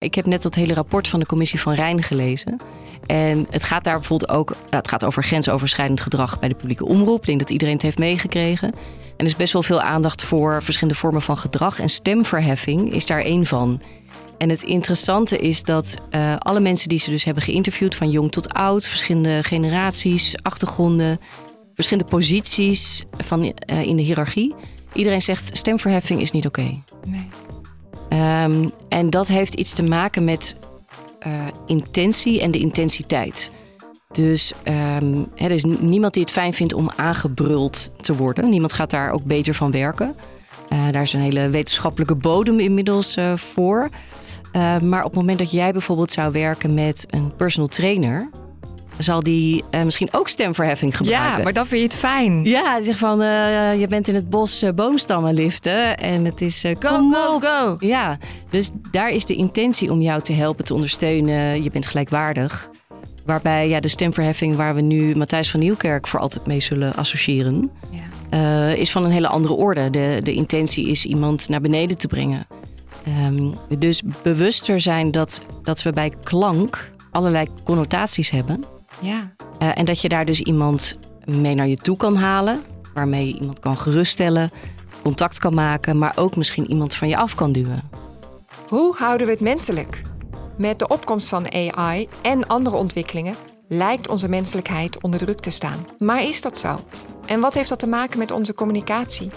Ik heb net dat hele rapport van de commissie van Rijn gelezen. En het gaat daar bijvoorbeeld ook nou, het gaat over grensoverschrijdend gedrag bij de publieke omroep. Ik denk dat iedereen het heeft meegekregen. En er is best wel veel aandacht voor verschillende vormen van gedrag. En stemverheffing is daar één van. En het interessante is dat uh, alle mensen die ze dus hebben geïnterviewd, van jong tot oud, verschillende generaties, achtergronden, verschillende posities van, uh, in de hiërarchie. Iedereen zegt stemverheffing is niet oké. Nee. Um, en dat heeft iets te maken met uh, intentie en de intensiteit. Dus um, er is niemand die het fijn vindt om aangebruld te worden. Niemand gaat daar ook beter van werken. Uh, daar is een hele wetenschappelijke bodem inmiddels uh, voor. maar op het moment dat jij bijvoorbeeld zou werken met een personal trainer, zal die uh, misschien ook stemverheffing gebruiken. Ja, maar dan vind je het fijn. Ja, die zegt van uh, je bent in het bos uh, boomstammen liften en het is go, go, go. Ja, dus daar is de intentie om jou te helpen, te ondersteunen. Je bent gelijkwaardig. Waarbij ja, de stemverheffing waar we nu Matthijs van Nieuwkerk voor altijd mee zullen associëren, ja. is van een hele andere orde. De, de intentie is iemand naar beneden te brengen. Um, dus bewuster zijn dat, dat we bij klank allerlei connotaties hebben. Ja. Uh, en dat je daar dus iemand mee naar je toe kan halen, waarmee je iemand kan geruststellen, contact kan maken, maar ook misschien iemand van je af kan duwen. Hoe houden we het menselijk? Met de opkomst van AI en andere ontwikkelingen lijkt onze menselijkheid onder druk te staan. Maar is dat zo? En wat heeft dat te maken met onze communicatie?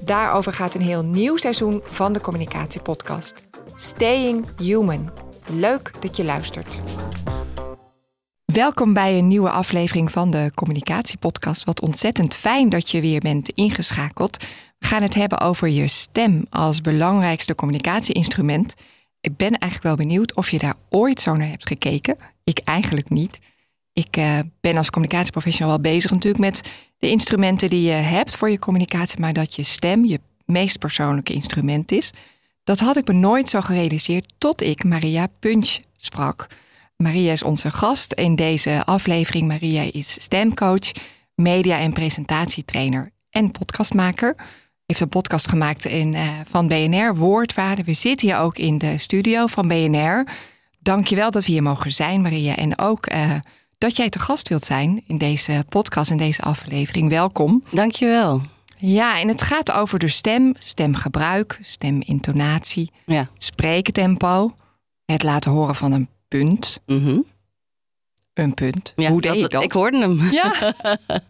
Daarover gaat een heel nieuw seizoen van de Communicatiepodcast. Staying Human. Leuk dat je luistert. Welkom bij een nieuwe aflevering van de Communicatiepodcast. Wat ontzettend fijn dat je weer bent ingeschakeld. We gaan het hebben over je stem als belangrijkste communicatieinstrument. Ik ben eigenlijk wel benieuwd of je daar ooit zo naar hebt gekeken. Ik eigenlijk niet. Ik uh, ben als communicatieprofessional wel bezig natuurlijk met de instrumenten die je hebt voor je communicatie, maar dat je stem je meest persoonlijke instrument is. Dat had ik me nooit zo gerealiseerd tot ik Maria Punch sprak. Maria is onze gast in deze aflevering. Maria is stemcoach, media- en presentatietrainer en podcastmaker. Heeft een podcast gemaakt in, uh, van BNR, Woordwaarde. We zitten hier ook in de studio van BNR. Dankjewel dat we hier mogen zijn, Maria. En ook uh, dat jij te gast wilt zijn in deze podcast, in deze aflevering. Welkom. Dankjewel. Ja, en het gaat over de stem, stemgebruik, stemintonatie, ja. spreektempo, het laten horen van een punt. Mm -hmm. Een punt. Ja, Hoe deed je dat? Ik hoorde hem. Ja.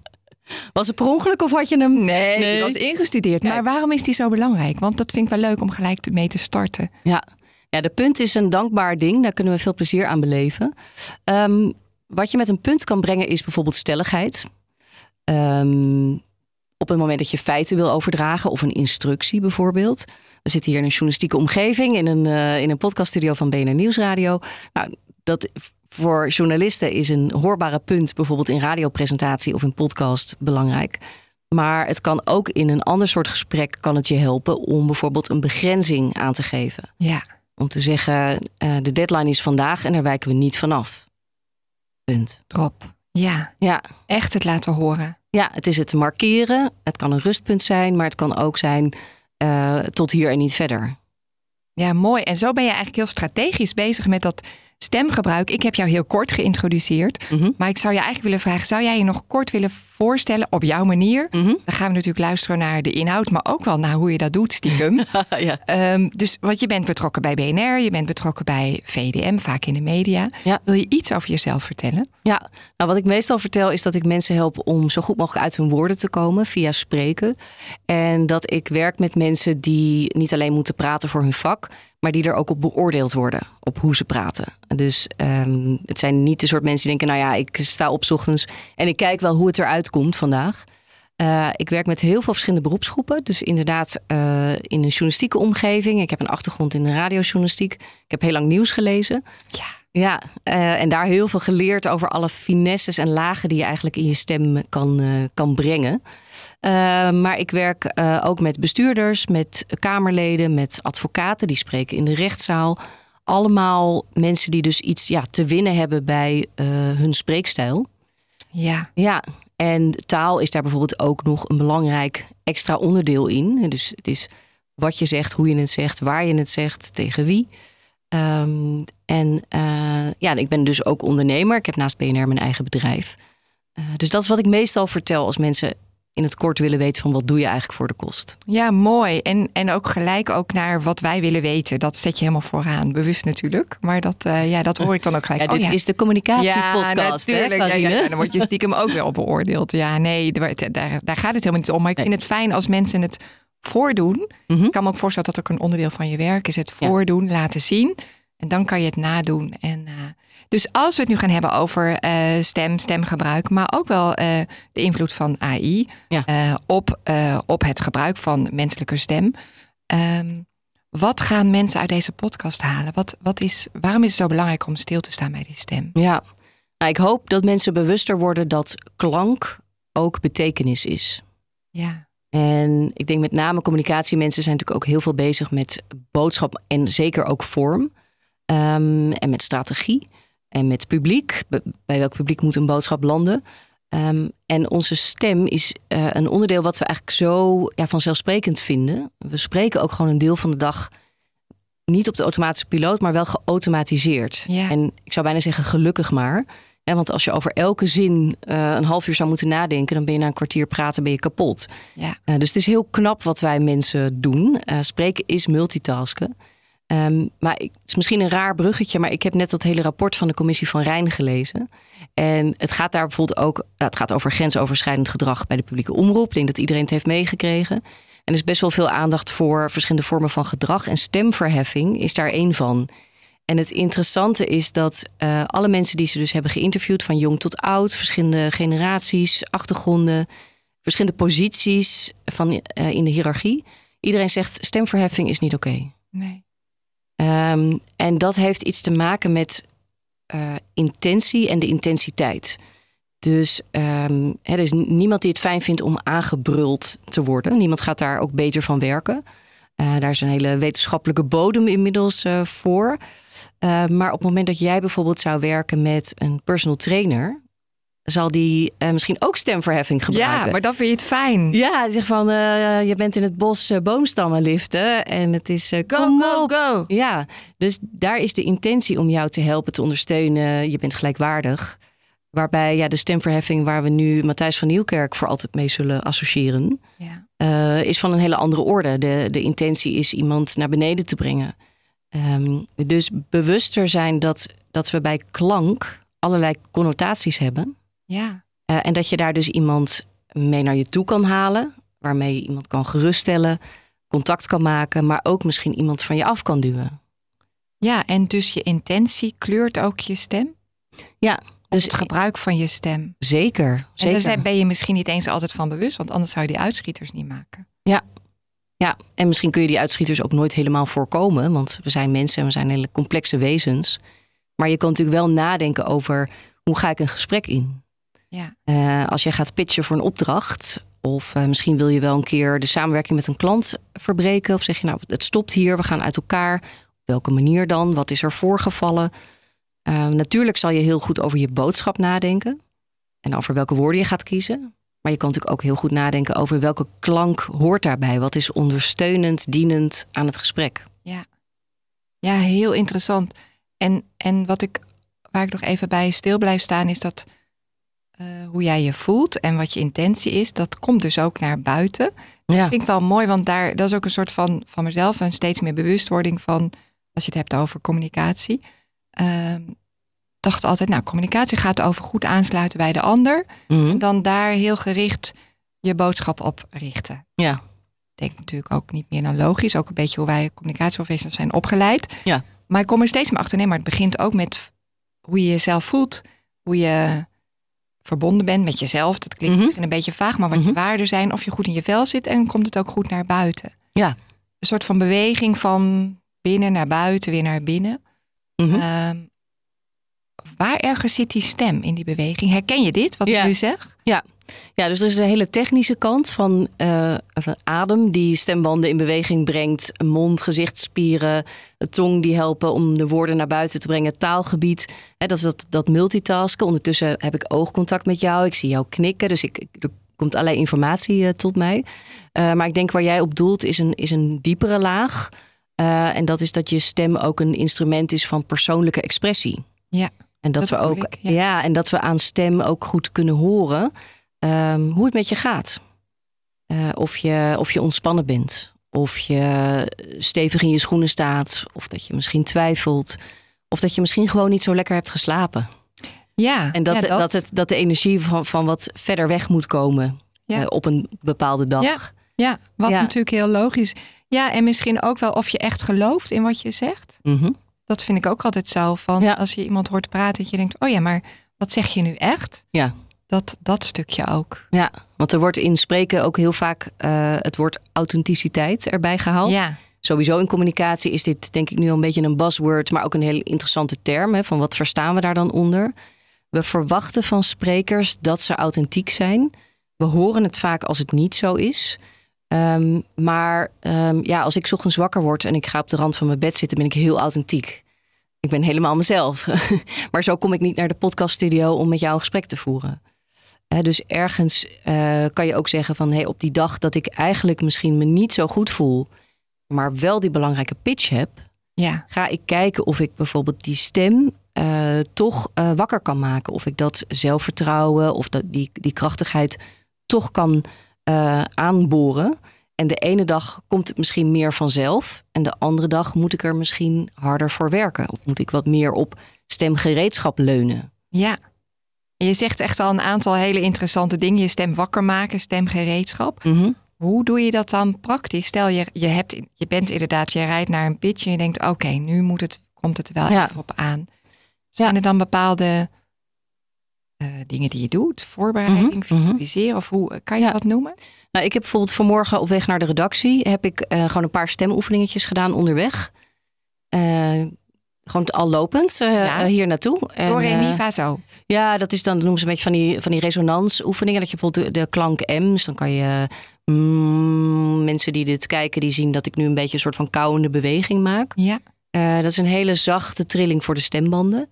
was het per ongeluk of had je hem? Nee, nee. was ingestudeerd. Kijk. Maar waarom is die zo belangrijk? Want dat vind ik wel leuk om gelijk mee te starten. Ja. ja, de punt is een dankbaar ding. Daar kunnen we veel plezier aan beleven. Um, wat je met een punt kan brengen is bijvoorbeeld stelligheid. Um, op het moment dat je feiten wil overdragen of een instructie bijvoorbeeld. We zitten hier in een journalistieke omgeving in een, uh, in een podcaststudio van BNR Nieuwsradio. Nou, dat voor journalisten is een hoorbare punt bijvoorbeeld in radiopresentatie of in podcast belangrijk. Maar het kan ook in een ander soort gesprek kan het je helpen om bijvoorbeeld een begrenzing aan te geven. Ja. Om te zeggen, uh, de deadline is vandaag en daar wijken we niet vanaf. Punt. Drop. Ja. Ja. Echt het laten horen. Ja, het is het markeren. Het kan een rustpunt zijn, maar het kan ook zijn uh, tot hier en niet verder. Ja, mooi. En zo ben je eigenlijk heel strategisch bezig met dat stemgebruik. Ik heb jou heel kort geïntroduceerd. Mhm. Maar ik zou je eigenlijk willen vragen: zou jij je nog kort willen voorstellen op jouw manier? Mhm. Dan gaan we natuurlijk luisteren naar de inhoud, maar ook wel naar hoe je dat doet, stiekem. ja. um, dus want je bent betrokken bij BNR, je bent betrokken bij VDM, vaak in de media. Ja. Wil je iets over jezelf vertellen? Ja, nou wat ik meestal vertel is dat ik mensen help om zo goed mogelijk uit hun woorden te komen via spreken. En dat ik werk met mensen die niet alleen moeten praten voor hun vak, maar die er ook op beoordeeld worden, op hoe ze praten. Dus um, het zijn niet de soort mensen die denken, nou ja, ik sta op ochtends en ik kijk wel hoe het eruit komt vandaag. Uh, ik werk met heel veel verschillende beroepsgroepen. Dus inderdaad uh, in een journalistieke omgeving. Ik heb een achtergrond in de radiojournalistiek. Ik heb heel lang nieuws gelezen. Ja. Ja, uh, en daar heel veel geleerd over alle finesses en lagen die je eigenlijk in je stem kan, kan brengen. maar ik werk ook met bestuurders, met Kamerleden, met advocaten die spreken in de rechtszaal. Allemaal mensen die dus iets ja, te winnen hebben bij hun spreekstijl. Ja. Ja, en taal is daar bijvoorbeeld ook nog een belangrijk extra onderdeel in. Dus het is wat je zegt, hoe je het zegt, waar je het zegt, tegen wie. Ehm, en uh, ja, ik ben dus ook ondernemer. Ik heb naast BNR mijn eigen bedrijf. Uh, dus dat is wat ik meestal vertel als mensen in het kort willen weten van wat doe je eigenlijk voor de kost. Ja, mooi. En, en ook gelijk ook naar wat wij willen weten. Dat zet je helemaal vooraan. Bewust natuurlijk. Maar dat, uh, ja, dat hoor ik dan ook gelijk. Ja, dit oh, is de communicatiepodcast. Ja, natuurlijk. Hè, ja, ja, dan word je stiekem ook wel beoordeeld. Ja, nee, daar, daar gaat het helemaal niet om. Maar ik vind het fijn als mensen het voordoen. Mm -hmm. Ik kan me ook voorstellen dat ook een onderdeel van je werk is. Het voordoen, laten zien. En dan kan je het nadoen. En, dus als we het nu gaan hebben over uh, stem, stemgebruik, maar ook wel uh, de invloed van AI ja. op, op het gebruik van menselijke stem. Um, wat gaan mensen uit deze podcast halen? Wat, wat is, waarom is het zo belangrijk om stil te staan bij die stem? Ja, nou, ik hoop dat mensen bewuster worden dat klank ook betekenis is. Ja. En ik denk met name communicatiemensen zijn natuurlijk ook heel veel bezig met boodschap en zeker ook vorm. Um, en met strategie en met publiek. Bij welk publiek moet een boodschap landen? Um, en onze stem is uh, een onderdeel wat we eigenlijk zo ja, vanzelfsprekend vinden. We spreken ook gewoon een deel van de dag niet op de automatische piloot, maar wel geautomatiseerd. Ja. En ik zou bijna zeggen gelukkig maar. Ja, want als je over elke zin uh, een half uur zou moeten nadenken, dan ben je na een kwartier praten ben je kapot. Ja. Uh, dus het is heel knap wat wij mensen doen. spreken is multitasken. Um, maar het is misschien een raar bruggetje, maar ik heb net dat hele rapport van de commissie van Rijn gelezen. En het gaat daar bijvoorbeeld ook, het gaat over grensoverschrijdend gedrag bij de publieke omroep. Ik denk dat iedereen het heeft meegekregen. En er is best wel veel aandacht voor verschillende vormen van gedrag. En stemverheffing is daar één van. En het interessante is dat uh, alle mensen die ze dus hebben geïnterviewd, van jong tot oud, verschillende generaties, achtergronden, verschillende posities van, uh, in de hiërarchie. Iedereen zegt stemverheffing is niet oké. Nee. Um, en dat heeft iets te maken met uh, intentie en de intensiteit. Dus um, er is niemand die het fijn vindt om aangebruld te worden. Niemand gaat daar ook beter van werken. Uh, daar is een hele wetenschappelijke bodem inmiddels uh, voor. maar op het moment dat jij bijvoorbeeld zou werken met een personal trainer, zal die uh, misschien ook stemverheffing gebruiken. Ja, maar dan vind je het fijn. Ja, die zegt van, uh, je bent in het bos uh, boomstammen liften en het is go, go, go. Ja, dus daar is de intentie om jou te helpen, te ondersteunen. Je bent gelijkwaardig. Waarbij ja, de stemverheffing waar we nu Matthijs van Nieuwkerk voor altijd mee zullen associëren, ja. is van een hele andere orde. De, de intentie is iemand naar beneden te brengen. Um, dus bewuster zijn dat, dat we bij klank allerlei connotaties hebben. Ja. Uh, en dat je daar dus iemand mee naar je toe kan halen, waarmee je iemand kan geruststellen, contact kan maken, maar ook misschien iemand van je af kan duwen. Ja, en dus je intentie kleurt ook je stem? Ja. Dus het gebruik van je stem. Zeker. zeker. En daar ben je misschien niet eens altijd van bewust, want anders zou je die uitschieters niet maken. Ja. Ja, en misschien kun je die uitschieters ook nooit helemaal voorkomen, want we zijn mensen en we zijn hele complexe wezens. Maar je kan natuurlijk wel nadenken over hoe ga ik een gesprek in? Ja. Uh, als je gaat pitchen voor een opdracht, of uh, misschien wil je wel een keer de samenwerking met een klant verbreken, of zeg je nou, het stopt hier, we gaan uit elkaar. Op welke manier dan? Wat is er voorgevallen? Uh, natuurlijk zal je heel goed over je boodschap nadenken en over welke woorden je gaat kiezen. Maar je kan natuurlijk ook heel goed nadenken over welke klank hoort daarbij. Wat is ondersteunend, dienend aan het gesprek? Ja, ja heel interessant. En, en wat ik, waar ik nog even bij stil blijf staan, is dat hoe jij je voelt en wat je intentie is, dat komt dus ook naar buiten. Ja. Dat vind ik wel mooi, want daar, dat is ook een soort van, van mezelf, een steeds meer bewustwording van, als je het hebt over communicatie. Uh, dacht altijd, nou, communicatie gaat over goed aansluiten bij de ander. Mhm. Mm -hmm. Dan daar heel gericht je boodschap op richten. Ja. Ik denk natuurlijk ook niet meer dan logisch. Ook een beetje hoe wij communicatieprofessionals zijn opgeleid. Ja. Maar ik kom er steeds meer achter. Nee, maar het begint ook met hoe je jezelf voelt. Hoe je verbonden bent met jezelf. Dat klinkt mm -hmm. misschien een beetje vaag, maar wat mm -hmm. je waarden zijn. Of je goed in je vel zit en komt het ook goed naar buiten. Ja. Een soort van beweging van binnen naar buiten, weer naar binnen. Mhm. Mm -hmm. waar ergens zit die stem in die beweging? Herken je dit, wat ja. ik nu zeg? Ja. Ja, dus er is een hele technische kant van, uh, van adem die stembanden in beweging brengt. Mond, gezichtsspieren, tong die helpen om de woorden naar buiten te brengen. Taalgebied, hè, dat is dat, dat multitasken. Ondertussen heb ik oogcontact met jou, ik zie jou knikken. Dus ik, er komt allerlei informatie uh, tot mij. Uh, maar ik denk waar jij op doelt is een, is een diepere laag. En dat is dat je stem ook een instrument is van persoonlijke expressie. Ja. En dat, we ook, ik, ja. ja. en dat we aan stem ook goed kunnen horen um, hoe het met je gaat. Uh, of, je, of je ontspannen bent, of je stevig in je schoenen staat, of dat je misschien twijfelt, of dat je misschien gewoon niet zo lekker hebt geslapen. Ja, en dat, ja, dat... dat, het, dat de energie van, van wat verder weg moet komen Ja. uh, op een bepaalde dag. Ja, ja wat natuurlijk heel logisch. Ja, en misschien ook wel of je echt gelooft in wat je zegt. Mhm. Dat vind ik ook altijd zo. Van als je iemand hoort praten, dat je denkt: oh ja, maar wat zeg je nu echt? Ja. Dat, dat stukje ook. Ja, want er wordt in spreken ook heel vaak eh, het woord authenticiteit erbij gehaald. Ja, Sowieso in communicatie is dit denk ik nu al een beetje een buzzword, maar ook een hele interessante term. Hè, van wat verstaan we daar dan onder? We verwachten van sprekers dat ze authentiek zijn. We horen het vaak als het niet zo is. Ehm, maar ehm, ja, als ik ochtends wakker word en ik ga op de rand van mijn bed zitten, ben ik heel authentiek. Ik ben helemaal mezelf. maar zo kom ik niet naar de podcaststudio om met jou een gesprek te voeren. Dus ergens eh, kan je ook zeggen van hey, op die dag dat ik eigenlijk misschien me niet zo goed voel, maar wel die belangrijke pitch heb, ja, ga ik kijken of ik bijvoorbeeld die stem eh, toch eh, wakker kan maken. Of ik dat zelfvertrouwen of dat, die, die krachtigheid toch kan aanboren. En de ene dag komt het misschien meer vanzelf. En de andere dag moet ik er misschien harder voor werken. Of moet ik wat meer op stemgereedschap leunen. ja. En Je zegt echt al een aantal hele interessante dingen. Je stem wakker maken, stemgereedschap. Hoe doe je dat dan praktisch? Stel je, je, hebt, je bent inderdaad, je rijdt naar een pitch en je denkt: oké, nu moet het, komt het wel Ja. even op aan. Zijn er dan bepaalde eh, dingen die je doet? Voorbereiding, Mhm, visualiseren of hoe kan je Ja. dat noemen? Nou, ik heb bijvoorbeeld vanmorgen op weg naar de redactie... heb ik eh, gewoon een paar stemoefeningetjes gedaan onderweg. Eh, gewoon al lopend eh, Ja. eh, hier naartoe. Door eh, Remi Vazo. Ja, dat is dan, dat noemen ze een beetje van die, van die resonansoefeningen. Dat je bijvoorbeeld de, de klank M, dus dan kan je... mm, mensen die dit kijken, die zien dat ik nu een beetje een soort van kauwende beweging maak. Ja, Eh, dat is een hele zachte trilling voor de stembanden.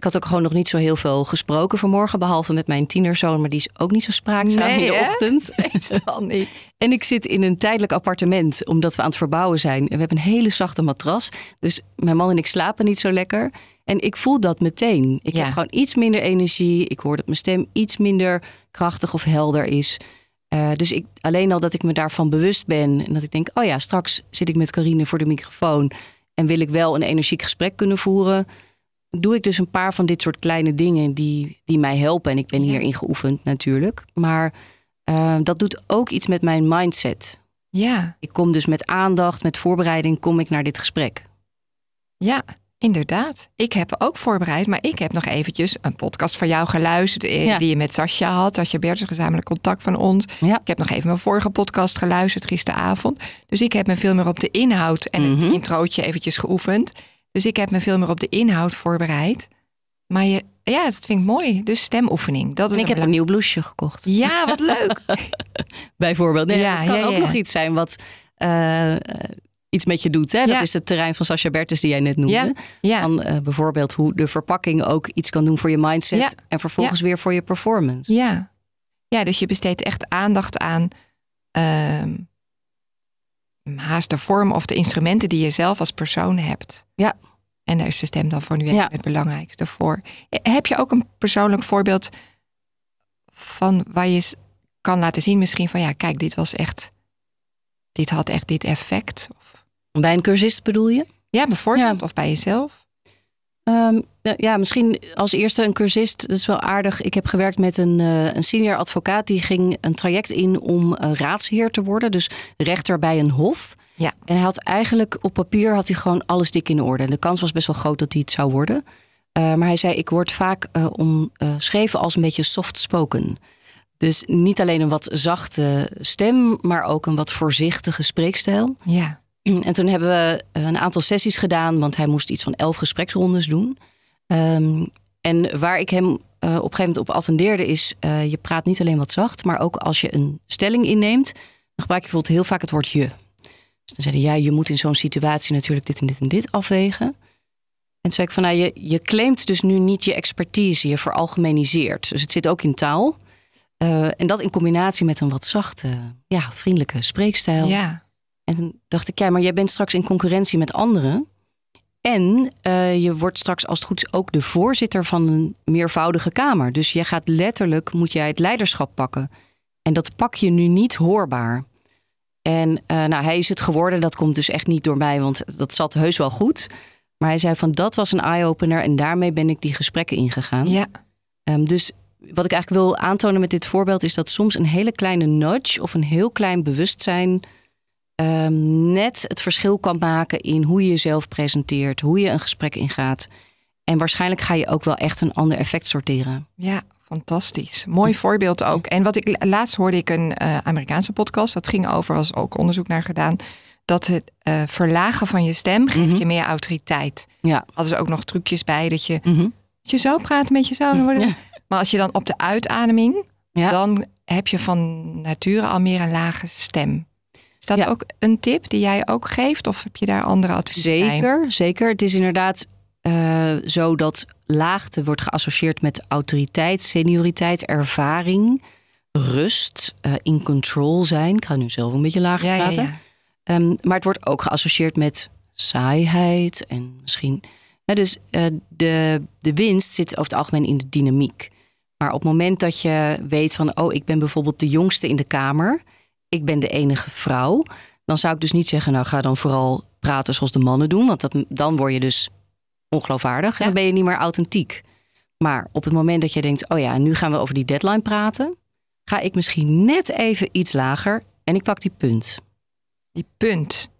Ik had ook gewoon nog niet zo heel veel gesproken vanmorgen, behalve met mijn tienerzoon, maar die is ook niet zo spraakzaam Nee, in de hè? ochtend. meestal niet. En ik zit in een tijdelijk appartement, omdat we aan het verbouwen zijn. En we hebben een hele zachte matras. Dus mijn man en ik slapen niet zo lekker. En ik voel dat meteen. Ik Ja. heb gewoon iets minder energie. Ik hoor dat mijn stem iets minder krachtig of helder is. Eh, dus ik, alleen al dat ik me daarvan bewust ben. En dat ik denk, oh ja, straks zit ik met Carine voor de microfoon. En wil ik wel een energiek gesprek kunnen voeren. Doe ik dus een paar van dit soort kleine dingen die, die mij helpen. En ik ben Ja. hierin geoefend natuurlijk. Maar eh, dat doet ook iets met mijn mindset. Ja, Ik kom dus met aandacht, met voorbereiding, kom ik naar dit gesprek. ja, inderdaad. Ik heb ook voorbereid, maar ik heb nog eventjes een podcast van jou geluisterd. eh, Ja. Die je met Sascha had. Sascha Bertens, gezamenlijk contact van ons. Ja. Ik heb nog even mijn vorige podcast geluisterd gisteravond. Dus ik heb me veel meer op de inhoud en het Mhm. introotje eventjes geoefend. Dus ik heb me veel meer op de inhoud voorbereid. Maar je, ja, dat vind ik mooi. Dus stemoefening. Dat is En ik heb een nieuw blouseje gekocht. Ja, wat leuk. Bijvoorbeeld. Nee, Ja, het kan ja, ook ja. nog iets zijn wat eh, iets met je doet. Hè? Dat is het terrein van Sascha Bertens die jij net noemde. Ja. Dan eh, bijvoorbeeld hoe de verpakking ook iets kan doen voor je mindset. En vervolgens weer voor je performance. Ja. ja, dus je besteedt echt aandacht aan ehm, haast de vorm of de instrumenten die je zelf als persoon hebt. Ja. En daar is de stem dan voor nu Ja. het belangrijkste voor. Heb je ook een persoonlijk voorbeeld van waar je kan laten zien misschien van ja, kijk, dit was echt, dit had echt dit effect? Of, Bij een cursist bedoel je? ja, bijvoorbeeld, of bij jezelf? Ehm, ja, misschien als eerste een cursist. Dat is wel aardig. Ik heb gewerkt met een, eh, een senior advocaat. Die ging een traject in om eh, raadsheer te worden. Dus rechter bij een hof. Ja. En hij had eigenlijk op papier had hij gewoon alles dik in orde. En de kans was best wel groot dat hij het zou worden. Eh, maar hij zei, ik word vaak omschreven als een beetje soft spoken. Dus niet alleen een wat zachte stem, maar ook een wat voorzichtige spreekstijl. Ja, En toen hebben we eh, een aantal sessies gedaan, want hij moest iets van elf gespreksrondes doen. Ehm, en waar ik hem eh, op een gegeven moment op attendeerde is, eh, je praat niet alleen wat zacht, maar ook als je een stelling inneemt, dan gebruik je bijvoorbeeld heel vaak het woord je. Dus dan zei hij, ja, je moet in zo'n situatie natuurlijk dit en dit en dit afwegen. En toen zei ik van, nou, je, claimt dus nu niet je expertise, je veralgemeniseert. Dus het zit ook in taal. En dat in combinatie met een wat zachte, ja, vriendelijke spreekstijl. ja. En dacht ik, ja, maar jij bent straks in concurrentie met anderen. En uh, je wordt straks als het goed is ook de voorzitter van een meervoudige kamer. Dus je gaat letterlijk, moet jij het leiderschap pakken. En dat pak je nu niet hoorbaar. En uh, nou, hij is het geworden. Dat komt dus echt niet door mij, want dat zat heus wel goed. Maar hij zei van dat was een eye-opener en daarmee ben ik die gesprekken ingegaan. Ja. Um, dus wat ik eigenlijk wil aantonen met dit voorbeeld is dat soms een hele kleine nudge of een heel klein bewustzijn um, net het verschil kan maken in hoe je jezelf presenteert, hoe je een gesprek ingaat. En waarschijnlijk ga je ook wel echt een ander effect sorteren. Ja, fantastisch. Mooi voorbeeld ook. En wat ik laatst hoorde ik een uh, Amerikaanse podcast, dat ging over, was ook onderzoek naar gedaan, dat het uh, verlagen van je stem geeft mm -hmm. je meer autoriteit. Ja. Hadden ze ook nog trucjes bij dat je, mm -hmm. dat je zo praat met je zo. Ja. Maar als je dan op de uitademing, ja. dan heb je van nature al meer een lage stem. Dat ja. ook een tip die jij ook geeft? Of heb je daar andere adviezen zeker, bij? Zeker, Het is inderdaad uh, zo dat laagte wordt geassocieerd met autoriteit, senioriteit, ervaring, rust, uh, in control zijn. Ik ga nu zelf een beetje lager ja, praten. Ja, um, maar het wordt ook geassocieerd met saaiheid en misschien... dus uh, de, de winst zit over het algemeen in de dynamiek. Maar op het moment dat je weet van, oh, ik ben bijvoorbeeld de jongste in de kamer, ik ben de enige vrouw, dan zou ik dus niet zeggen, nou ga dan vooral praten zoals de mannen doen, want dat, dan word je dus ongeloofwaardig en dan ben je niet meer authentiek. Maar op het moment dat je denkt, oh ja, nu gaan we over die deadline praten, ga ik misschien net even iets lager en ik pak die punt. Die punt.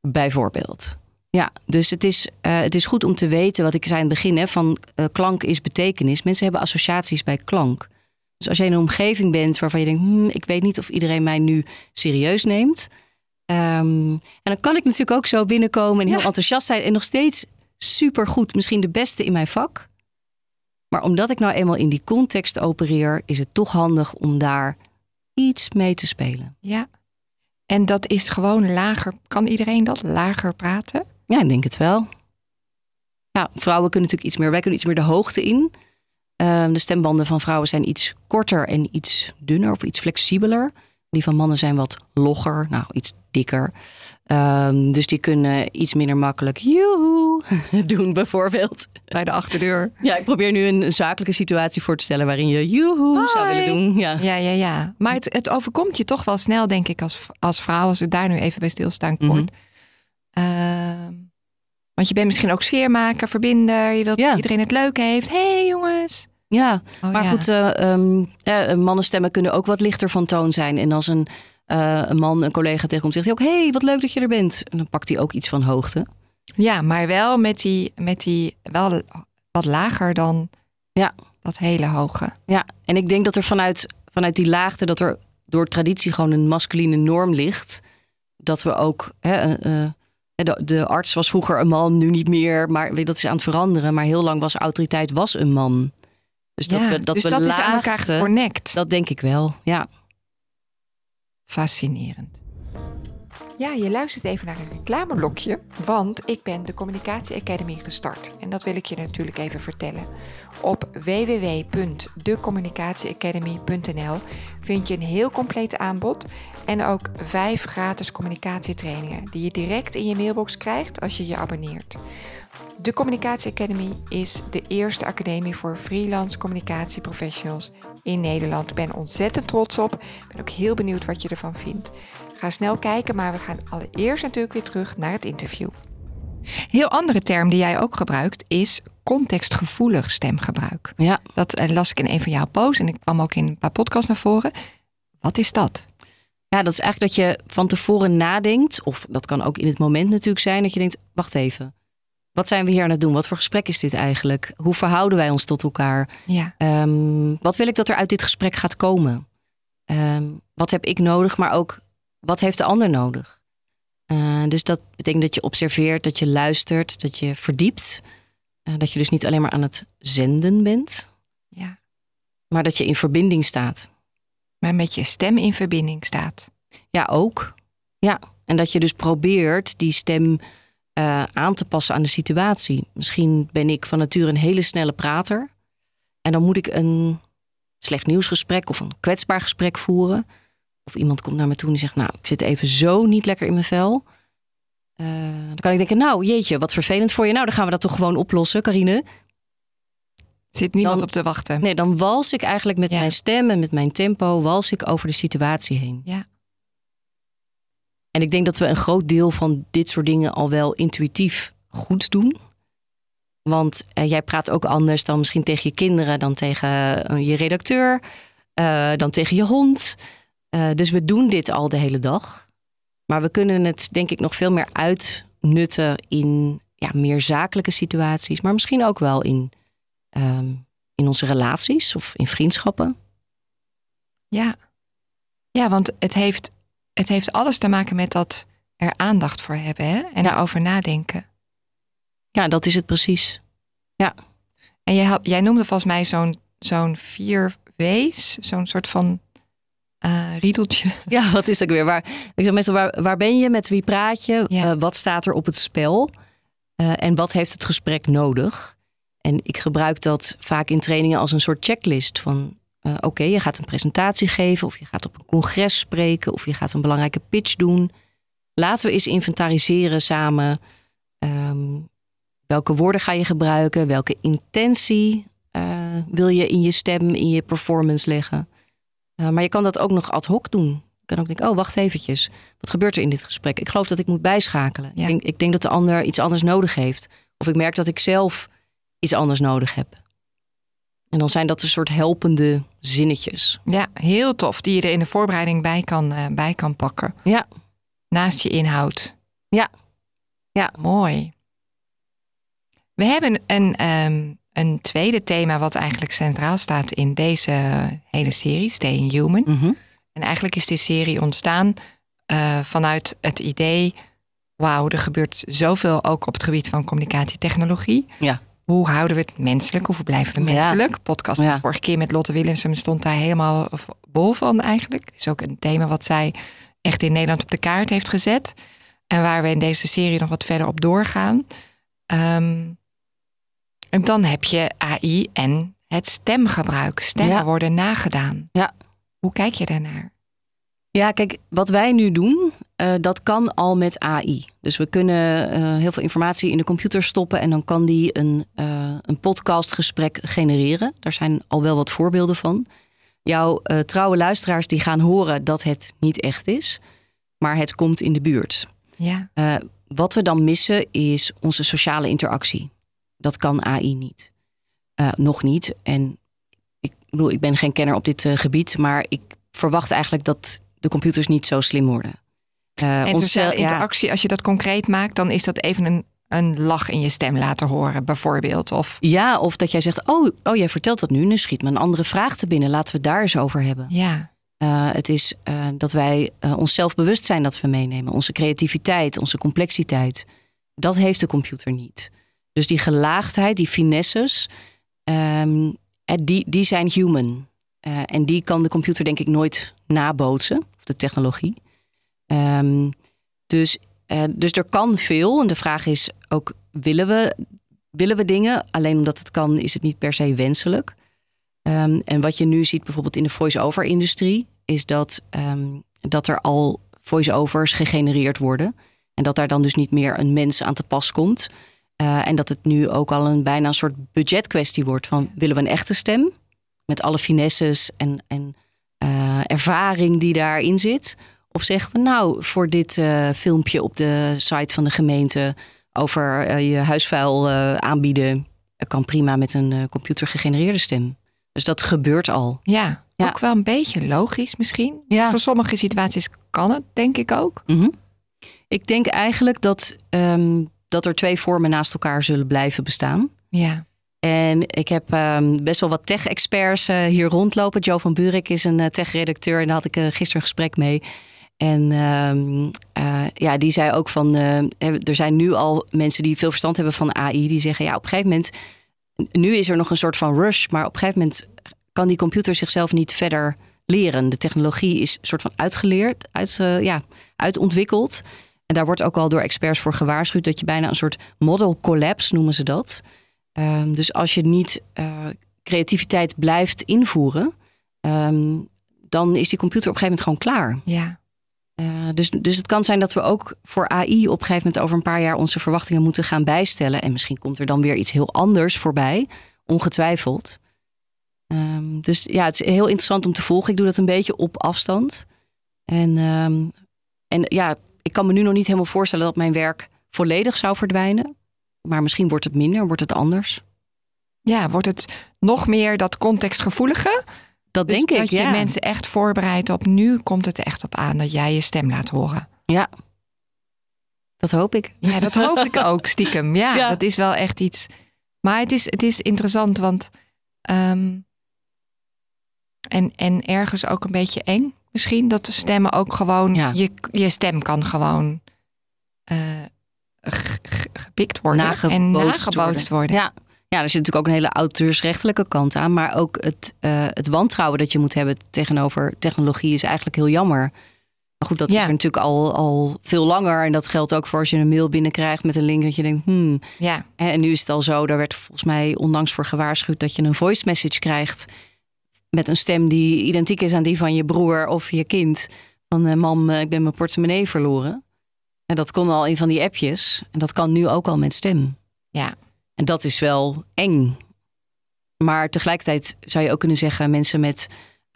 Bijvoorbeeld. Ja, dus het is, uh, het is goed om te weten wat ik zei in het begin: hè, van uh, klank is betekenis. Mensen hebben associaties bij klank. Dus als jij in een omgeving bent waarvan je denkt: hm, ik weet niet of iedereen mij nu serieus neemt. Um, en dan kan ik natuurlijk ook zo binnenkomen en heel ja. enthousiast zijn en nog steeds super goed, misschien de beste in mijn vak. Maar omdat ik nou eenmaal in die context opereer, is het toch handig om daar iets mee te spelen. Ja. En dat is gewoon lager. Kan iedereen dat lager praten? Ja, ik denk het wel. Ja, vrouwen kunnen natuurlijk iets meer, wij kunnen iets meer de hoogte in. Uh, de stembanden van vrouwen zijn iets korter en iets dunner of iets flexibeler. Die van mannen zijn wat logger, nou iets dikker. Um, dus die kunnen iets minder makkelijk joehoe doen, bijvoorbeeld. Bij de achterdeur. Ja, ik probeer nu een zakelijke situatie voor te stellen waarin je joehoe zou willen doen. Ja, ja, ja. ja. Maar het, het overkomt je toch wel snel, denk ik, als, als vrouw, als ik daar nu even bij stilstaan kort. Mm -hmm. uh, want je bent misschien ook sfeermaker, verbinder. Je wilt ja. dat iedereen het leuk heeft. Hé hey, jongens. Ja, oh, maar ja. goed, uh, um, ja, mannenstemmen kunnen ook wat lichter van toon zijn. En als een, uh, een man een collega tegenkomt, zegt hij ook... hé, hey, wat leuk dat je er bent. En dan pakt hij ook iets van hoogte. Ja, maar wel met die, met die wel wat lager dan ja. dat hele hoge. Ja, en ik denk dat er vanuit, vanuit die laagte... dat er door traditie gewoon een masculine norm ligt. Dat we ook... Hè, uh, de, de, arts was vroeger een man, nu niet meer. Maar dat is aan het veranderen. Maar heel lang was autoriteit was een man. Dus dat ja, we dat, dus we dat is aan elkaar geconnect. Dat denk ik wel, ja. Fascinerend. Ja, je luistert even naar een reclameblokje, want ik ben de Communicatie Academy gestart. En dat wil ik je natuurlijk even vertellen. Op www.decommunicatieacademy.nl vind je een heel compleet aanbod en ook vijf gratis communicatietrainingen die je direct in je mailbox krijgt als je je abonneert. De Communicatie Academy is de eerste academie voor freelance communicatieprofessionals in Nederland. Ik ben ontzettend trots op. Ik ben ook heel benieuwd wat je ervan vindt. Ga snel kijken, maar we gaan allereerst natuurlijk weer terug naar het interview. Heel andere term die jij ook gebruikt is contextgevoelig stemgebruik. Ja. Dat uh, las ik in een van jouw posts en ik kwam ook in een paar podcasts naar voren. Wat is dat? Ja, dat is eigenlijk dat je van tevoren nadenkt, of dat kan ook in het moment natuurlijk zijn, dat je denkt: wacht even. Wat zijn we hier aan het doen? Wat voor gesprek is dit eigenlijk? Hoe verhouden wij ons tot elkaar? Ja. Um, wat wil ik dat er uit dit gesprek gaat komen? Um, wat heb ik nodig, maar ook wat heeft de ander nodig? Uh, dus dat betekent dat je observeert, dat je luistert, dat je verdiept. Uh, dat je dus niet alleen maar aan het zenden bent, ja. maar dat je in verbinding staat. Maar met je stem in verbinding staat. Ja, ook. Ja, en dat je dus probeert die stem uh, aan te passen aan de situatie. Misschien ben ik van nature een hele snelle prater. En dan moet ik een slecht nieuwsgesprek of een kwetsbaar gesprek voeren. Of iemand komt naar me toe en die zegt, nou, ik zit even zo niet lekker in mijn vel. Uh, dan kan ik denken, nou jeetje, wat vervelend voor je. Nou, dan gaan we dat toch gewoon oplossen, Carine. Zit niemand op te wachten. Nee, dan wals ik eigenlijk met mijn stem en met mijn tempo... wals ik over de situatie heen. Ja. En ik denk dat we een groot deel van dit soort dingen al wel intuïtief goed doen. Want uh, jij praat ook anders dan misschien tegen je kinderen, dan tegen uh, je redacteur, uh, dan tegen je hond. dus we doen dit al de hele dag. Maar we kunnen het denk ik nog veel meer uitnutten in ja, meer zakelijke situaties, maar misschien ook wel in, um, in onze relaties of in vriendschappen. Ja. ja, want het heeft, het heeft alles te maken met dat er aandacht voor hebben hè? en ja. daarover nadenken. Ja, dat is het precies. Ja. En jij, jij noemde volgens mij zo'n zo'n vier W's, zo'n soort van uh, riedeltje. Ja, wat is dat weer? Waar, ik zeg meestal, waar, waar ben je? Met wie praat je? Ja. Uh, wat staat er op het spel? Uh, en wat heeft het gesprek nodig? En ik gebruik dat vaak in trainingen als een soort checklist van... Oké, okay, je gaat een presentatie geven of je gaat op een congres spreken... of je gaat een belangrijke pitch doen. Laten we eens inventariseren samen... Um, welke woorden ga je gebruiken? Welke intentie wil je in je stem, in je performance leggen? Uh, maar je kan dat ook nog ad hoc doen. Je kan ook denken, oh wacht eventjes. Wat gebeurt er in dit gesprek? Ik geloof dat ik moet bijschakelen. Ja. Ik, denk, ik, denk, dat de ander iets anders nodig heeft. Of ik merk dat ik zelf iets anders nodig heb. En dan zijn dat een soort helpende zinnetjes. Ja, heel tof. Die je er in de voorbereiding bij kan, uh, bij kan pakken. Ja. Naast je inhoud. Ja. Ja. Mooi. We hebben een, um, een tweede thema wat eigenlijk centraal staat in deze hele serie, Staying Human. Mm -hmm. En eigenlijk is die serie ontstaan uh, vanuit het idee, wauw, er gebeurt zoveel ook op het gebied van communicatietechnologie. Ja. Hoe houden we het menselijk? Hoe blijven we menselijk? Ja. Podcast ja. vorige keer met Lotte Willemsen stond daar helemaal bol van eigenlijk. is ook een thema wat zij echt in Nederland op de kaart heeft gezet. En waar we in deze serie nog wat verder op doorgaan. Um, en dan heb je AI en het stemgebruik. Stemmen Ja. worden nagedaan. Ja. Hoe kijk je daarnaar? Ja, kijk, wat wij nu doen, uh, dat kan al met AI. Dus we kunnen uh, heel veel informatie in de computer stoppen en dan kan die een, uh, een podcastgesprek genereren. Daar zijn al wel wat voorbeelden van. Jouw trouwe luisteraars die gaan horen dat het niet echt is, maar het komt in de buurt. Ja. wat we dan missen is onze sociale interactie. Dat kan AI niet. nog niet. En ik bedoel, ik ben geen kenner op dit gebied, maar ik verwacht eigenlijk dat de computers niet zo slim worden. Uh, en sociale interactie, ja. als je dat concreet maakt, dan is dat even een, een lach in je stem laten horen, bijvoorbeeld. Of... Ja, of dat jij zegt, oh, oh, jij vertelt dat nu, nu schiet me een andere vraag te binnen. Laten we het daar eens over hebben. Ja. Uh, het is uh, dat wij onszelf bewust zijn dat we meenemen. Onze creativiteit, onze complexiteit. Dat heeft de computer niet. Dus die gelaagdheid, die finesses, um, die, die zijn human. En die kan de computer denk ik nooit nabootsen, of de technologie. Um, dus, uh, dus er kan veel. En de vraag is ook, willen we, willen we dingen? Alleen omdat het kan, is het niet per se wenselijk. Um, en wat je nu ziet bijvoorbeeld in de voice-over-industrie... is dat, um, dat er al voice-overs gegenereerd worden. En dat daar dan dus niet meer een mens aan te pas komt. Uh, en dat het nu ook al een bijna een soort budgetkwestie wordt... van willen we een echte stem met alle finesses en, en uh, ervaring die daarin zit. Of zeggen we nou voor dit uh, filmpje op de site van de gemeente over uh, je huisvuil aanbieden, kan prima met een computer gegenereerde stem. Dus dat gebeurt al. Ja, ja, ook wel een beetje logisch misschien. Ja. Voor sommige situaties kan het, denk ik ook. Mm -hmm. Ik denk eigenlijk dat, um, dat er twee vormen naast elkaar zullen blijven bestaan. Ja. En ik heb um, best wel wat tech-experts uh, hier rondlopen. Joe van Buurik is een uh, tech-redacteur en daar had ik uh, gisteren een gesprek mee. En um, ja, die zei ook van, er zijn nu al mensen die veel verstand hebben van AI, die zeggen ja, op een gegeven moment, nu is er nog een soort van rush, maar op een gegeven moment kan die computer zichzelf niet verder leren. De technologie is soort van uitgeleerd, uit, ja, uitontwikkeld. En daar wordt ook al door experts voor gewaarschuwd dat je bijna een soort model collapse noemen ze dat. Um, dus als je niet uh, creativiteit blijft invoeren, um, dan is die computer op een gegeven moment gewoon klaar. Ja. Uh, dus, dus het kan zijn dat we ook voor AI op een gegeven moment over een paar jaar onze verwachtingen moeten gaan bijstellen. En misschien komt er dan weer iets heel anders voorbij, ongetwijfeld. Um, dus ja, het is heel interessant om te volgen. Ik doe dat een beetje op afstand. En, um, en ja, ik kan me nu nog niet helemaal voorstellen dat mijn werk volledig zou verdwijnen. Maar misschien wordt het minder, wordt het anders. Ja, wordt het nog meer dat contextgevoelige? Dat dus denk ik, dat je mensen echt voorbereidt op nu komt het echt op aan dat jij je stem laat horen. Ja, dat hoop ik. Ja, dat hoop ik ook stiekem. Ja, dat is wel echt iets. Maar het is, het is interessant, want um, en, en ergens ook een beetje eng misschien dat de stemmen ook gewoon je, je stem kan gewoon uh, gepikt worden en nagebootst worden. Ja. Ja, er zit natuurlijk ook een hele auteursrechtelijke kant aan. Maar ook het, uh, het wantrouwen dat je moet hebben tegenover technologie is eigenlijk heel jammer. Maar goed, dat is er natuurlijk al, al veel langer. En dat geldt ook voor als je een mail binnenkrijgt met een link dat je denkt, hmm. Ja. En nu is het al zo, daar werd volgens mij onlangs voor gewaarschuwd dat je een voice message krijgt met een stem die identiek is aan die van je broer of je kind. Van uh, mam, ik ben mijn portemonnee verloren. En dat kon al in van die appjes. En dat kan nu ook al met stem. Ja. En dat is wel eng. Maar tegelijkertijd zou je ook kunnen zeggen, mensen met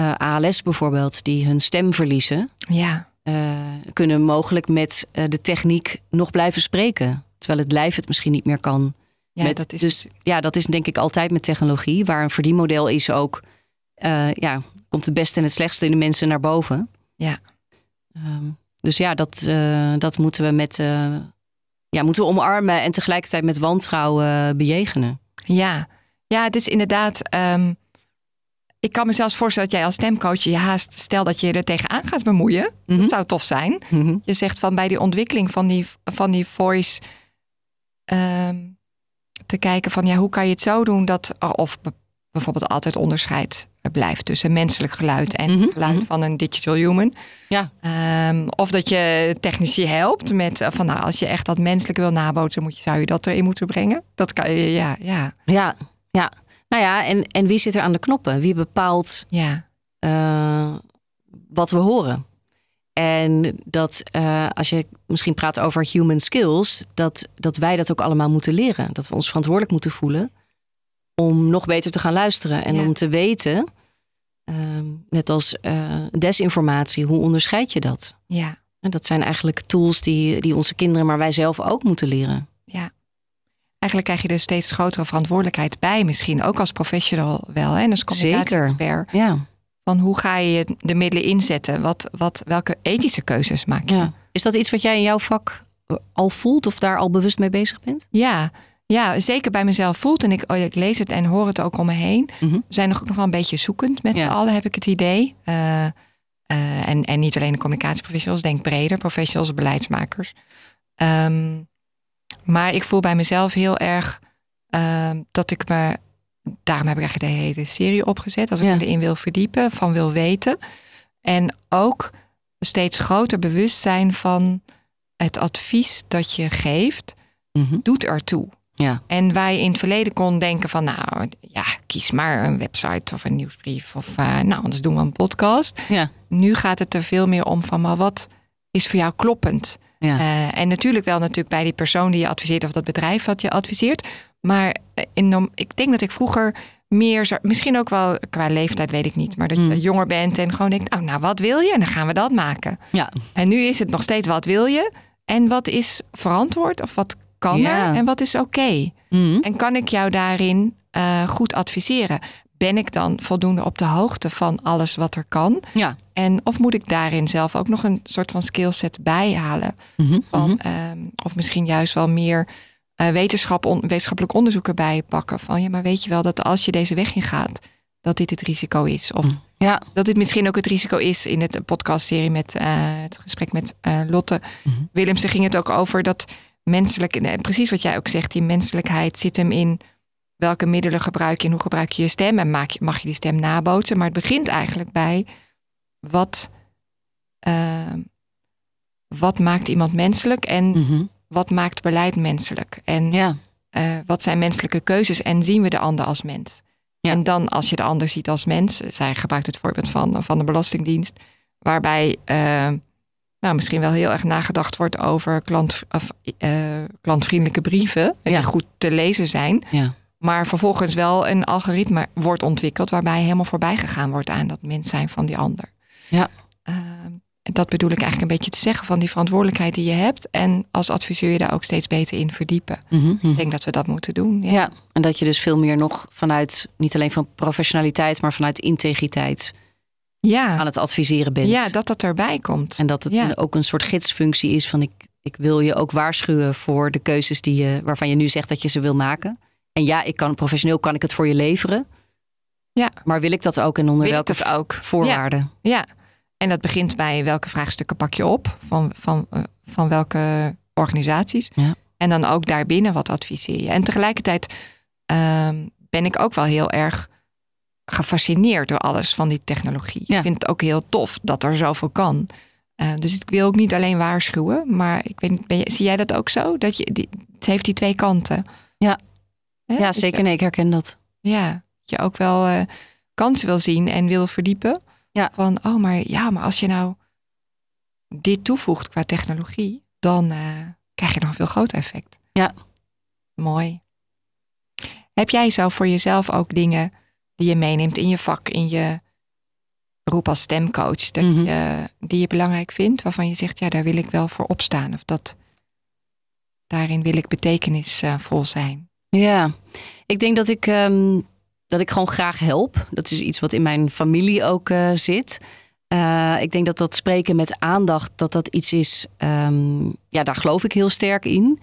uh, eh, ALS bijvoorbeeld, die hun stem verliezen, ja. Uh, kunnen mogelijk met uh, de techniek nog blijven spreken. Terwijl het lijf het misschien niet meer kan. Ja, met, dat is dus ja, dat is denk ik altijd met technologie, waar een verdienmodel is ook. ja, komt het beste en het slechtste in de mensen naar boven. Ja. Um, dus ja, dat, dat moeten we met ja, moeten we omarmen en tegelijkertijd met wantrouwen uh, bejegenen. Ja, ja het is inderdaad. Um, ik kan me zelfs voorstellen dat jij als stemcoach je haast, stel dat je er tegenaan gaat bemoeien. Mm -hmm. Dat zou tof zijn. Mm -hmm. Je zegt van bij die ontwikkeling van die, van die voice. Um, te kijken van ja, hoe kan je het zo doen dat. Of bijvoorbeeld altijd onderscheid blijft tussen menselijk geluid en mm geluid mhm. van een digital human. Ja. Um, of dat je technici helpt met uh, van nou, als je echt dat menselijk wil nabootsen, moet je, zou je dat erin moeten brengen. Dat kan je, ja, ja. Ja, ja. Nou ja, en, en wie zit er aan de knoppen? Wie bepaalt ja. Uh, wat we horen? En dat uh, als je misschien praat over human skills, dat, dat wij dat ook allemaal moeten leren. Dat we ons verantwoordelijk moeten voelen om nog beter te gaan luisteren en om te weten, uh, net als uh, desinformatie, hoe onderscheid je dat? Ja. En dat zijn eigenlijk tools die, die onze kinderen, maar wij zelf ook moeten leren. Ja. Eigenlijk krijg je er steeds grotere verantwoordelijkheid bij, misschien ook als professional wel, hè? en als communicatie-expert. Ja. Van hoe ga je de middelen inzetten? Wat, wat, welke ethische keuzes maak je? Ja. Is dat iets wat jij in jouw vak al voelt of daar al bewust mee bezig bent? Ja, ja, zeker bij mezelf voelt. En ik, oh, ik lees het en hoor het ook om me heen. Mhm. We zijn nog, nog wel een beetje zoekend met z'n allen, heb ik het idee. Uh, uh, en, en niet alleen de communicatieprofessionals, denk breder, professionals, beleidsmakers. Um, maar ik voel bij mezelf heel erg uh, dat ik me. Daarom heb ik eigenlijk de hele serie opgezet. Als ik ja. me erin wil verdiepen, van wil weten. En ook steeds groter bewustzijn van het advies dat je geeft, mm -hmm. doet ertoe. Ja. En je in het verleden kon denken van, nou ja, kies maar een website of een nieuwsbrief of uh, nou, anders doen we een podcast. Ja. Nu gaat het er veel meer om van, maar wat is voor jou kloppend? Ja. Uh, en natuurlijk wel natuurlijk bij die persoon die je adviseert of dat bedrijf wat je adviseert. Maar in, ik denk dat ik vroeger meer, misschien ook wel qua leeftijd weet ik niet, maar dat je mm. jonger bent en gewoon denkt, nou, nou wat wil je? En dan gaan we dat maken. Ja. En nu is het nog steeds wat wil je? En wat is verantwoord of wat kan ja. er en wat is oké? Mm. En kan ik jou daarin uh, goed adviseren? Ben ik dan voldoende op de hoogte van alles wat er kan? Ja. En of moet ik daarin zelf ook nog een soort van skillset bijhalen? Mm -hmm. van, mm -hmm. um, of misschien juist wel meer uh, wetenschap on, wetenschappelijk onderzoek erbij pakken. Van ja, maar weet je wel dat als je deze weg ingaat, dat dit het risico is? Of mm. ja. dat dit misschien ook het risico is in het podcastserie met uh, het gesprek met uh, Lotte -hmm. Willemsen ging het ook over dat menselijk, precies wat jij ook zegt, die menselijkheid zit hem in welke middelen gebruik je en hoe gebruik je je stem en maak je, mag je die stem nabootsen. Maar het begint eigenlijk bij wat, uh, wat maakt iemand menselijk en mm -hmm. wat maakt beleid menselijk. En ja. uh, wat zijn menselijke keuzes en zien we de ander als mens. En dan als je de ander ziet als mens, zij gebruikt het voorbeeld van, van de Belastingdienst, waarbij uh, nou, misschien wel heel erg nagedacht wordt over klant, of, uh, klantvriendelijke brieven, die goed te lezen zijn. Ja. Maar vervolgens wel een algoritme wordt ontwikkeld waarbij helemaal voorbij gegaan wordt aan dat mens zijn van die ander. Ja. Uh, dat bedoel ik eigenlijk een beetje te zeggen van die verantwoordelijkheid die je hebt. En als adviseur je daar ook steeds beter in verdiepen. Mhm, Ik denk dat we dat moeten doen. Ja. ja. en dat je dus veel meer nog vanuit, niet alleen van professionaliteit, maar vanuit integriteit ja. aan het adviseren bent. Ja, dat dat erbij komt. En dat het Ja. ook een soort gidsfunctie is van ik, ik wil je ook waarschuwen voor de keuzes die je, waarvan je nu zegt dat je ze wil maken. En ja, ik kan professioneel kan ik het voor je leveren. Ja. Maar wil ik dat ook en onder Wil welke ook? voorwaarden? Ja, en dat begint bij welke vraagstukken pak je op van, van, eh, van welke organisaties. Ja. En dan ook daarbinnen wat adviseer je. En tegelijkertijd ehm, ben ik ook wel heel erg gefascineerd door alles van die technologie. Ja. Ik vind het ook heel tof dat er zoveel kan. Eh, dus ik wil ook niet alleen waarschuwen, maar ik weet, niet, ben je, zie jij dat ook zo? Dat je, die, het heeft die twee kanten. Ja. Ja, zeker. Nee, ik herken dat. ja, dat je ook wel eh, kansen wil zien en wil verdiepen. Ja. Van, oh, maar ja, maar als je nou dit toevoegt qua technologie, dan eh, krijg je nog een veel groter effect. Ja. Mooi. Heb jij zo voor jezelf ook dingen die je meeneemt in je vak, in je beroep als stemcoach, dat Mhm. je, die je belangrijk vindt, waarvan je zegt, ja, daar wil ik wel voor opstaan of dat daarin wil ik betekenisvol zijn. Ja, ik denk dat ik, ehm, dat ik gewoon graag help. Dat is iets wat in mijn familie ook eh, zit. Eh, ik denk dat dat spreken met aandacht, dat dat iets is, ehm, ja, daar geloof ik heel sterk in.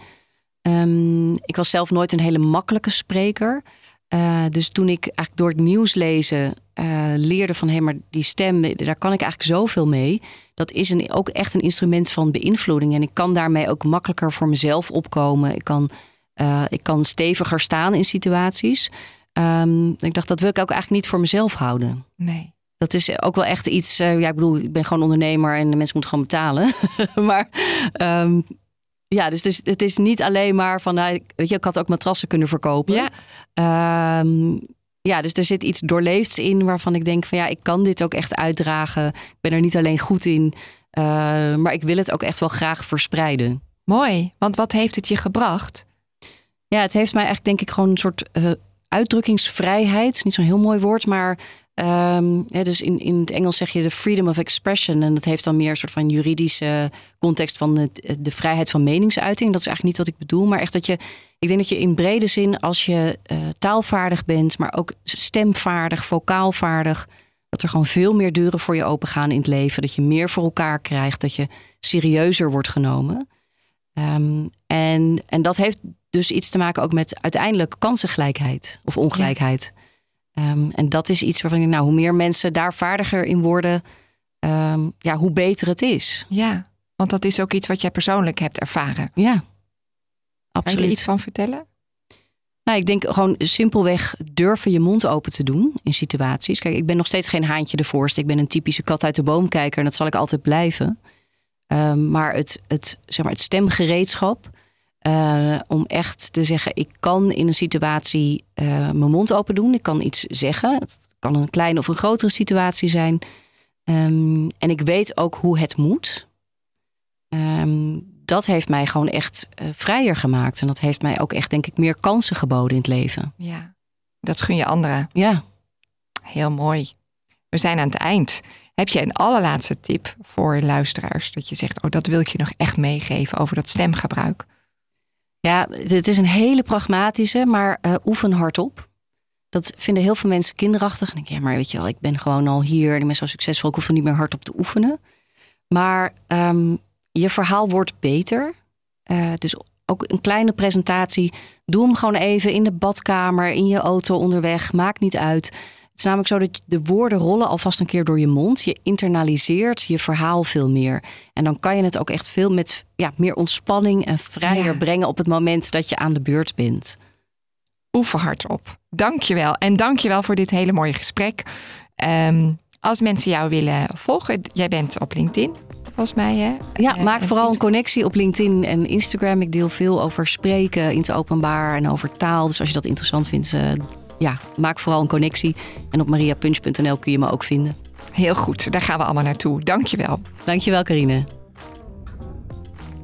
Ehm, ik was zelf nooit een hele makkelijke spreker. Eh, dus toen ik eigenlijk door het nieuws lezen eh, leerde van hé, maar die stem, daar kan ik eigenlijk zoveel mee. Dat is een, ook echt een instrument van beïnvloeding. En ik kan daarmee ook makkelijker voor mezelf opkomen. Ik kan, eh, ik kan steviger staan in situaties. Ehm, ik dacht, dat wil ik ook eigenlijk niet voor mezelf houden. Nee. Dat is ook wel echt iets. ja, ik bedoel, ik ben gewoon ondernemer en de mensen moeten gewoon betalen. maar ehm, ja, dus, dus het is niet alleen maar van, nou, weet je, ik had ook matrassen kunnen verkopen. Ja. Ehm, ja, dus er zit iets doorleefds in waarvan ik denk van ja, ik kan dit ook echt uitdragen. Ik ben er niet alleen goed in, eh, maar ik wil het ook echt wel graag verspreiden. Mooi, want wat heeft het je gebracht? Ja, het heeft mij echt denk ik gewoon een soort eh, uitdrukkingsvrijheid. Niet zo'n heel mooi woord, maar ehm, ja, dus in, in het Engels zeg je de freedom of expression. En dat heeft dan meer een soort van juridische context van het, de vrijheid van meningsuiting. Dat is eigenlijk niet wat ik bedoel, maar echt dat je, ik denk dat je in brede zin, als je eh, taalvaardig bent, maar ook stemvaardig, vocaalvaardig, dat er gewoon veel meer deuren voor je open gaan in het leven. Dat je meer voor elkaar krijgt, dat je serieuzer wordt genomen. Ehm, en, en dat heeft dus iets te maken ook met uiteindelijk kansengelijkheid of ongelijkheid. Ehm, en dat is iets waarvan ik, nou, hoe meer mensen daar vaardiger in worden, ehm, ja, hoe beter het is. Ja, want dat is ook iets wat jij persoonlijk hebt ervaren. Ja, Kan je er absoluut. iets van vertellen? Nou, ik denk gewoon simpelweg durven je mond open te doen in situaties. Kijk, ik ben nog steeds geen haantje de voorste. Ik ben een typische kat uit de boom kijker en dat zal ik altijd blijven. Ehm, maar het, het, zeg maar het stemgereedschap. Eh, om echt te zeggen, ik kan in een situatie eh, mijn mond open doen. Ik kan iets zeggen. Het kan een kleine of een grotere situatie zijn. Ehm, en ik weet ook hoe het moet. Ehm, dat heeft mij gewoon echt eh, vrijer gemaakt. En dat heeft mij ook echt, denk ik, meer kansen geboden in het leven. Ja, dat gun je anderen. Ja. Heel mooi. We zijn aan het eind. Heb je een allerlaatste tip voor luisteraars? Dat je zegt, oh, dat wil ik je nog echt meegeven over dat stemgebruik. Ja, het is een hele pragmatische, maar eh, oefen hardop. Dat vinden heel veel mensen kinderachtig. En ik denk, ja, maar weet je wel, ik ben gewoon al hier en ik ben zo succesvol. Ik hoef er niet meer hardop te oefenen. Maar ehm, je verhaal wordt beter. Eh, dus ook een kleine presentatie. Doe hem gewoon even in de badkamer, in je auto onderweg. Maakt niet uit. Is namelijk zo dat de woorden rollen alvast een keer door je mond. Je internaliseert je verhaal veel meer. En dan kan je het ook echt veel met ja, meer ontspanning en vrijer Ja. brengen op het moment dat je aan de beurt bent. Oefen hardop. Dank je wel. En dank je wel voor dit hele mooie gesprek. Ehm, als mensen jou willen volgen, jij bent op LinkedIn, volgens mij. Hè? Ja, Eh, maak vooral een connectie op LinkedIn en Instagram. Ik deel veel over spreken in het openbaar en over taal. Dus als je dat interessant vindt, eh, ja, maak vooral een connectie. En op mariapunch.nl kun je me ook vinden. Heel goed, daar gaan we allemaal naartoe. Dankjewel. Dankjewel, Karine.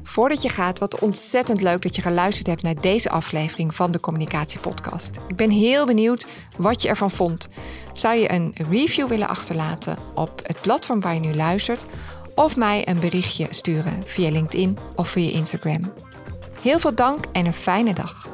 Voordat je gaat, wat ontzettend leuk dat je geluisterd hebt naar deze aflevering van de Communicatiepodcast. Ik ben heel benieuwd wat je ervan vond. Zou je een review willen achterlaten op het platform waar je nu luistert? Of mij een berichtje sturen via LinkedIn of via Instagram? Heel veel dank en een fijne dag.